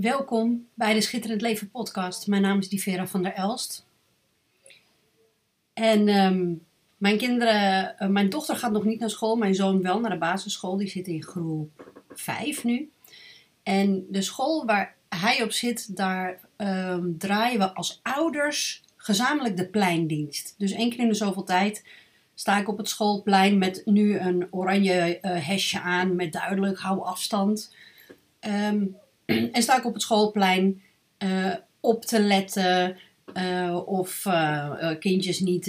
Welkom bij de Schitterend Leven podcast. Mijn naam is Divera van der Elst. En ehm, mijn kinderen, eh, mijn dochter gaat nog niet naar school, mijn zoon wel naar de basisschool. Die zit in groep 5 nu. En de school waar hij op zit, daar ehm, draaien we als ouders gezamenlijk de pleindienst. Dus één keer in de zoveel tijd sta ik op het schoolplein met nu een oranje uh, hesje aan met duidelijk hou afstand. Ehm, en sta ik op het schoolplein uh, op te letten uh, of kindjes niet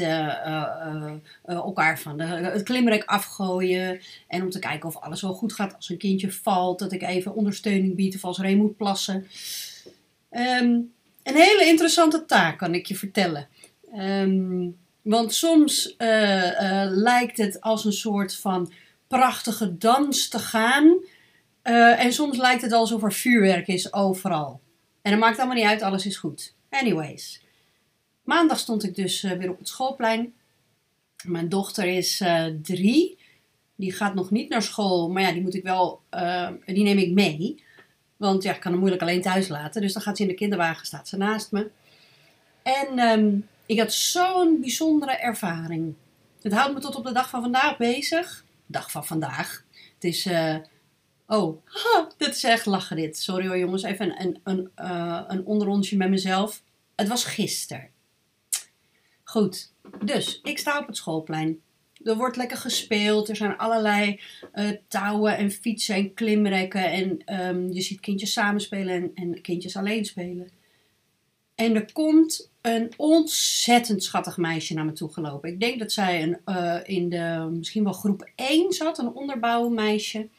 elkaar van de, het klimrek afgooien. En om te kijken of alles wel goed gaat als een kindje valt. Dat ik even ondersteuning bied of als Ray moet plassen. Um, een hele interessante taak kan ik je vertellen. Um, want soms lijkt het als een soort van prachtige dans te gaan. Uh, en soms lijkt het alsof er vuurwerk is overal. En dat maakt allemaal niet uit, alles is goed. Anyways. Maandag stond ik dus weer op het schoolplein. Mijn dochter is drie. Die gaat nog niet naar school, maar ja, die moet ik wel, die neem ik mee. Want ja, ik kan hem moeilijk alleen thuis laten. Dus dan gaat ze in de kinderwagen, staat ze naast me. En um, ik had zo'n bijzondere ervaring. Het houdt me tot op de dag van vandaag bezig. Dag van vandaag. Het is. Oh, ha, dit is echt lachen dit. Sorry hoor jongens, even een, een, uh, een onderrondje met mezelf. Het was gisteren. Goed, dus ik sta op het schoolplein. Er wordt lekker gespeeld. Er zijn allerlei uh, touwen en fietsen en klimrekken. En um, je ziet kindjes samenspelen en, en kindjes alleen spelen. En er komt een ontzettend schattig meisje naar me toe gelopen. Ik denk dat zij een, uh, in de misschien wel groep 1 zat, een onderbouwmeisje.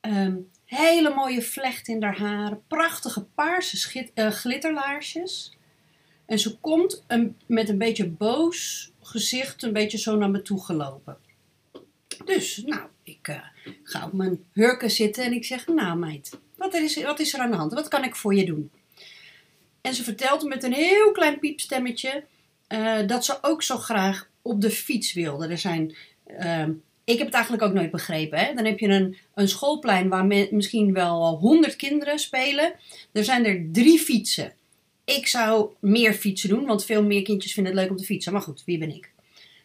Um, hele mooie vlecht in haar haar, prachtige paarse uh, glitterlaarsjes. En ze komt een, met een beetje boos gezicht een beetje zo naar me toe gelopen. Dus, nou, ik uh, ga op mijn hurken zitten en ik zeg, nou meid, wat is, wat is er aan de hand? Wat kan ik voor je doen? En ze vertelt met een heel klein piepstemmetje uh, dat ze ook zo graag op de fiets wilde. Er zijn, uh, ik heb het eigenlijk ook nooit begrepen. Hè? Dan heb je een, een schoolplein waar misschien wel honderd kinderen spelen. Er zijn er drie fietsen. Ik zou meer fietsen doen, want veel meer kindjes vinden het leuk om te fietsen. Maar goed, wie ben ik?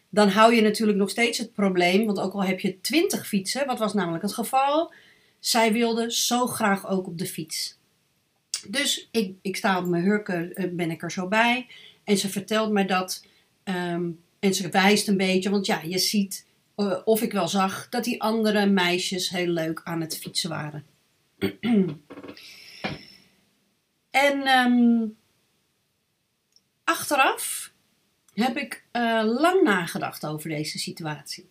Dan hou je natuurlijk nog steeds het probleem, want ook al heb je twintig fietsen, wat was namelijk het geval, zij wilde zo graag ook op de fiets. Dus ik, ik sta op mijn hurken, eh, ben ik er zo bij. En ze vertelt mij dat. Um, en ze wijst een beetje, want ja, je ziet uh, of ik wel zag dat die andere meisjes heel leuk aan het fietsen waren. en um, achteraf heb ik uh, lang nagedacht over deze situatie.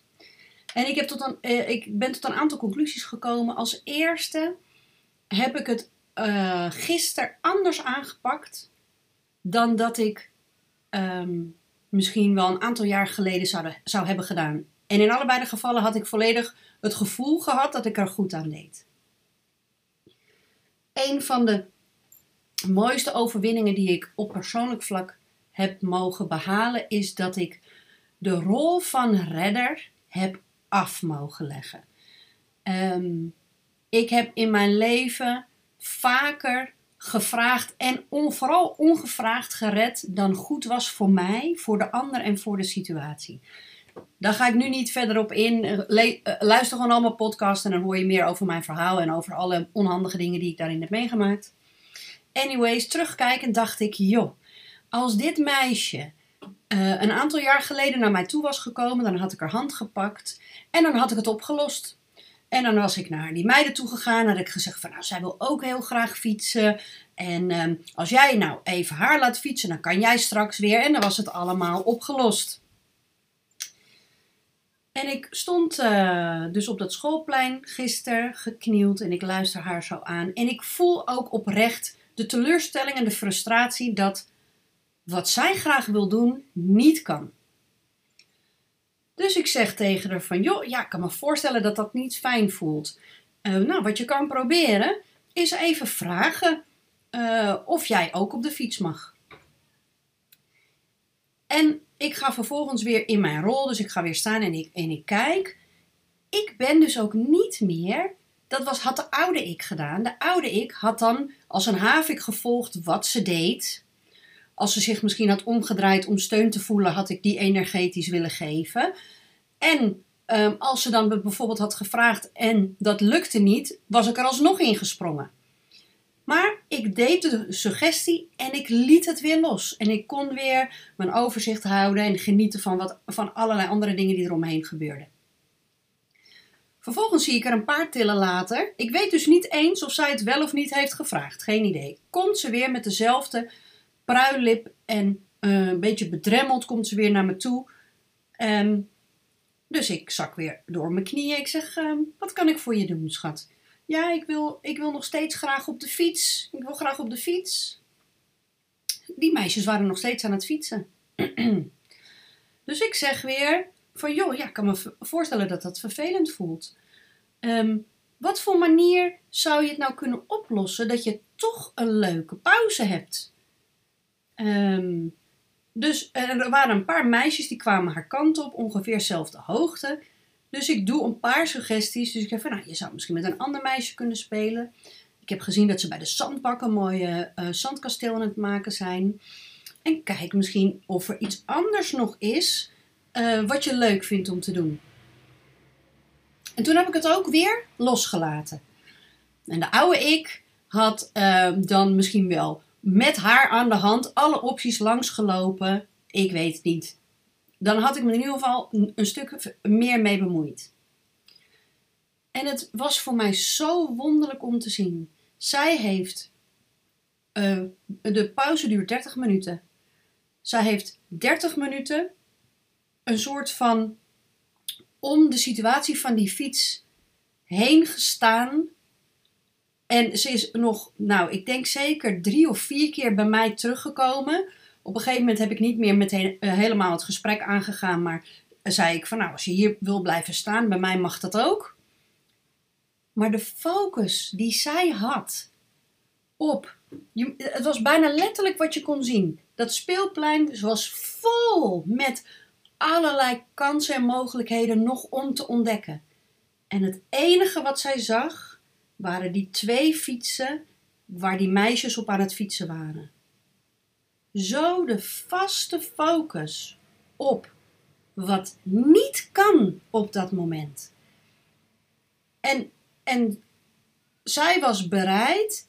En ik, heb tot uh, ik ben tot een aantal conclusies gekomen. Als eerste heb ik het uh, gisteren anders aangepakt dan dat ik um, misschien wel een aantal jaar geleden zou, zou hebben gedaan. En in allebei de gevallen had ik volledig het gevoel gehad dat ik er goed aan deed. Een van de mooiste overwinningen die ik op persoonlijk vlak heb mogen behalen is dat ik de rol van redder heb af mogen leggen. Um, ik heb in mijn leven vaker gevraagd en vooral ongevraagd gered dan goed was voor mij, voor de ander en voor de situatie. Daar ga ik nu niet verder op in. Le luister gewoon allemaal podcasts en dan hoor je meer over mijn verhaal en over alle onhandige dingen die ik daarin heb meegemaakt. Anyways, terugkijkend dacht ik, joh, als dit meisje uh, een aantal jaar geleden naar mij toe was gekomen, dan had ik haar hand gepakt en dan had ik het opgelost. En dan was ik naar die meiden toe gegaan. Had ik gezegd van nou, zij wil ook heel graag fietsen. En um, als jij nou even haar laat fietsen, dan kan jij straks weer. En dan was het allemaal opgelost. En ik stond uh, dus op dat schoolplein gisteren geknield en ik luister haar zo aan. En ik voel ook oprecht de teleurstelling en de frustratie dat wat zij graag wil doen niet kan. Dus ik zeg tegen haar van, joh, ja, ik kan me voorstellen dat dat niet fijn voelt. Uh, nou, wat je kan proberen, is even vragen uh, of jij ook op de fiets mag. En ik ga vervolgens weer in mijn rol, dus ik ga weer staan en ik, en ik kijk. Ik ben dus ook niet meer dat was, had de oude ik gedaan. De oude ik had dan als een havik gevolgd wat ze deed. Als ze zich misschien had omgedraaid om steun te voelen, had ik die energetisch willen geven. En ehm, als ze dan bijvoorbeeld had gevraagd en dat lukte niet, was ik er alsnog ingesprongen. Maar ik deed de suggestie en ik liet het weer los. En ik kon weer mijn overzicht houden en genieten van, wat, van allerlei andere dingen die eromheen gebeurden. Vervolgens zie ik er een paar tillen later. Ik weet dus niet eens of zij het wel of niet heeft gevraagd. Geen idee. Komt ze weer met dezelfde pruillip en uh, een beetje bedremmeld komt ze weer naar me toe. Um, dus ik zak weer door mijn knieën. Ik zeg, uh, wat kan ik voor je doen, schat? Ja, ik wil, ik wil nog steeds graag op de fiets. Ik wil graag op de fiets. Die meisjes waren nog steeds aan het fietsen. dus ik zeg weer van, joh, ja, ik kan me voorstellen dat dat vervelend voelt. Um, wat voor manier zou je het nou kunnen oplossen dat je toch een leuke pauze hebt? Um, dus er waren een paar meisjes die kwamen haar kant op, ongeveer dezelfde hoogte. Dus ik doe een paar suggesties. Dus ik heb van, nou, je zou misschien met een ander meisje kunnen spelen. Ik heb gezien dat ze bij de zandbak een mooie uh, zandkasteel aan het maken zijn. En kijk misschien of er iets anders nog is uh, wat je leuk vindt om te doen. En toen heb ik het ook weer losgelaten. En de oude ik had uh, dan misschien wel met haar aan de hand alle opties langsgelopen. Ik weet het niet. Dan had ik me in ieder geval een, stuk meer mee bemoeid. En het was voor mij zo wonderlijk om te zien. Zij heeft. Uh, de pauze duurt 30 minuten. Zij heeft 30 minuten een soort van om de situatie van die fiets heen gestaan en ze is nog, nou, ik denk zeker drie of vier keer bij mij teruggekomen. Op een gegeven moment heb ik niet meer meteen uh, helemaal het gesprek aangegaan, maar zei ik van, nou, als je hier wil blijven staan, bij mij mag dat ook. Maar de focus die zij had op, je, het was bijna letterlijk wat je kon zien. Dat speelplein was vol met allerlei kansen en mogelijkheden nog om te ontdekken. En het enige wat zij zag waren die twee fietsen waar die meisjes op aan het fietsen waren. Zo de vaste focus op wat niet kan op dat moment. En, en zij was bereid,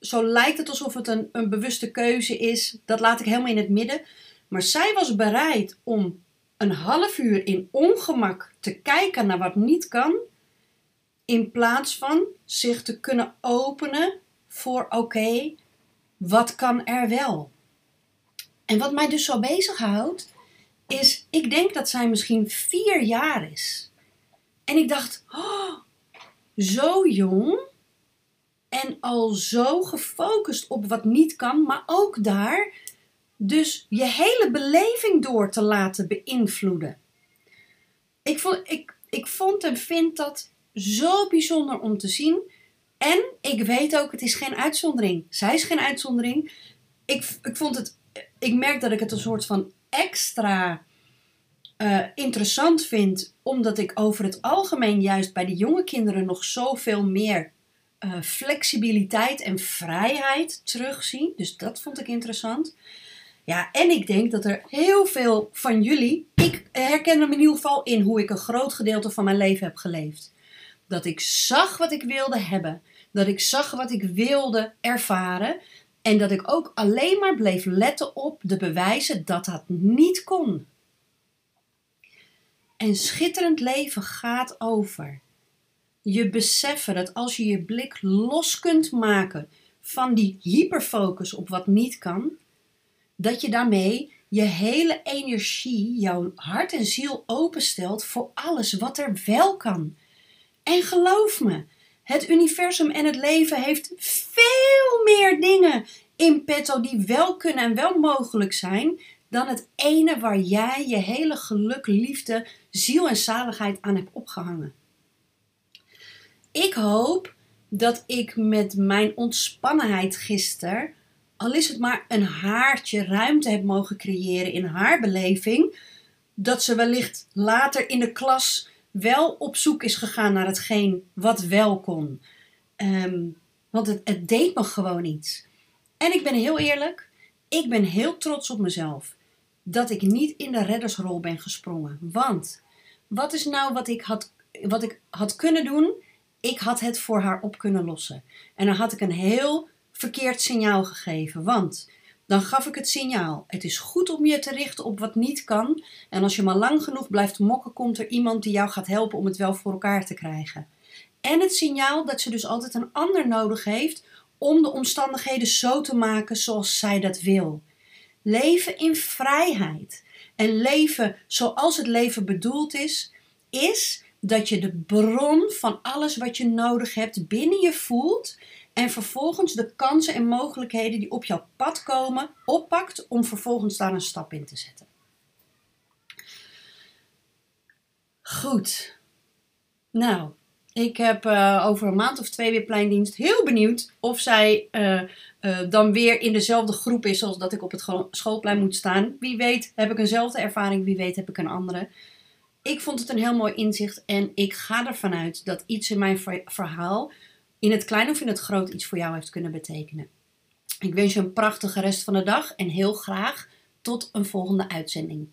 zo lijkt het alsof het een, een bewuste keuze is, dat laat ik helemaal in het midden. Maar zij was bereid om een half uur in ongemak te kijken naar wat niet kan in plaats van zich te kunnen openen voor oké, wat kan er wel? En wat mij dus zo bezighoudt, is ik denk dat zij misschien vier jaar is. En ik dacht, oh, zo jong en al zo gefocust op wat niet kan, maar ook daar dus je hele beleving door te laten beïnvloeden. Ik vond, ik, ik vond en vind dat zo bijzonder om te zien. En ik weet ook, het is geen uitzondering. Zij is geen uitzondering. Ik, ik vond het, ik merk dat ik het een soort van extra uh, interessant vind, omdat ik over het algemeen juist bij de jonge kinderen nog zoveel meer uh, flexibiliteit en vrijheid terugzie. Dus dat vond ik interessant. Ja, en ik denk dat er heel veel van jullie, ik herken hem in ieder geval in hoe ik een groot gedeelte van mijn leven heb geleefd dat ik zag wat ik wilde hebben, dat ik zag wat ik wilde ervaren en dat ik ook alleen maar bleef letten op de bewijzen dat dat niet kon. En schitterend leven gaat over je beseffen dat als je je blik los kunt maken van die hyperfocus op wat niet kan, dat je daarmee je hele energie, jouw hart en ziel openstelt voor alles wat er wel kan. En geloof me, het universum en het leven heeft veel meer dingen in petto die wel kunnen en wel mogelijk zijn dan het ene waar jij je hele geluk, liefde, ziel en zaligheid aan hebt opgehangen. Ik hoop dat ik met mijn ontspannenheid gisteren, al is het maar een haartje ruimte heb mogen creëren in haar beleving, dat ze wellicht later in de klas wel op zoek is gegaan naar hetgeen wat wel kon. Ehm, want het, het deed me gewoon iets. En ik ben heel eerlijk, ik ben heel trots op mezelf dat ik niet in de reddersrol ben gesprongen. Want wat is nou wat ik had, wat ik had kunnen doen? Ik had het voor haar op kunnen lossen. En dan had ik een heel verkeerd signaal gegeven. Want dan gaf ik het signaal: het is goed om je te richten op wat niet kan. En als je maar lang genoeg blijft mokken, komt er iemand die jou gaat helpen om het wel voor elkaar te krijgen. En het signaal dat ze dus altijd een ander nodig heeft om de omstandigheden zo te maken zoals zij dat wil. Leven in vrijheid en leven zoals het leven bedoeld is, is dat je de bron van alles wat je nodig hebt binnen je voelt en vervolgens de kansen en mogelijkheden die op jouw pad komen oppakt om vervolgens daar een stap in te zetten. Goed. Nou, ik heb uh, over een maand of twee weer pleindienst. Heel benieuwd of zij uh, uh, dan weer in dezelfde groep is als dat ik op het schoolplein moet staan. Wie weet heb ik eenzelfde ervaring, wie weet heb ik een andere. Ik vond het een heel mooi inzicht en ik ga ervan uit dat iets in mijn verhaal, in het klein of in het groot, iets voor jou heeft kunnen betekenen. Ik wens je een prachtige rest van de dag en heel graag tot een volgende uitzending.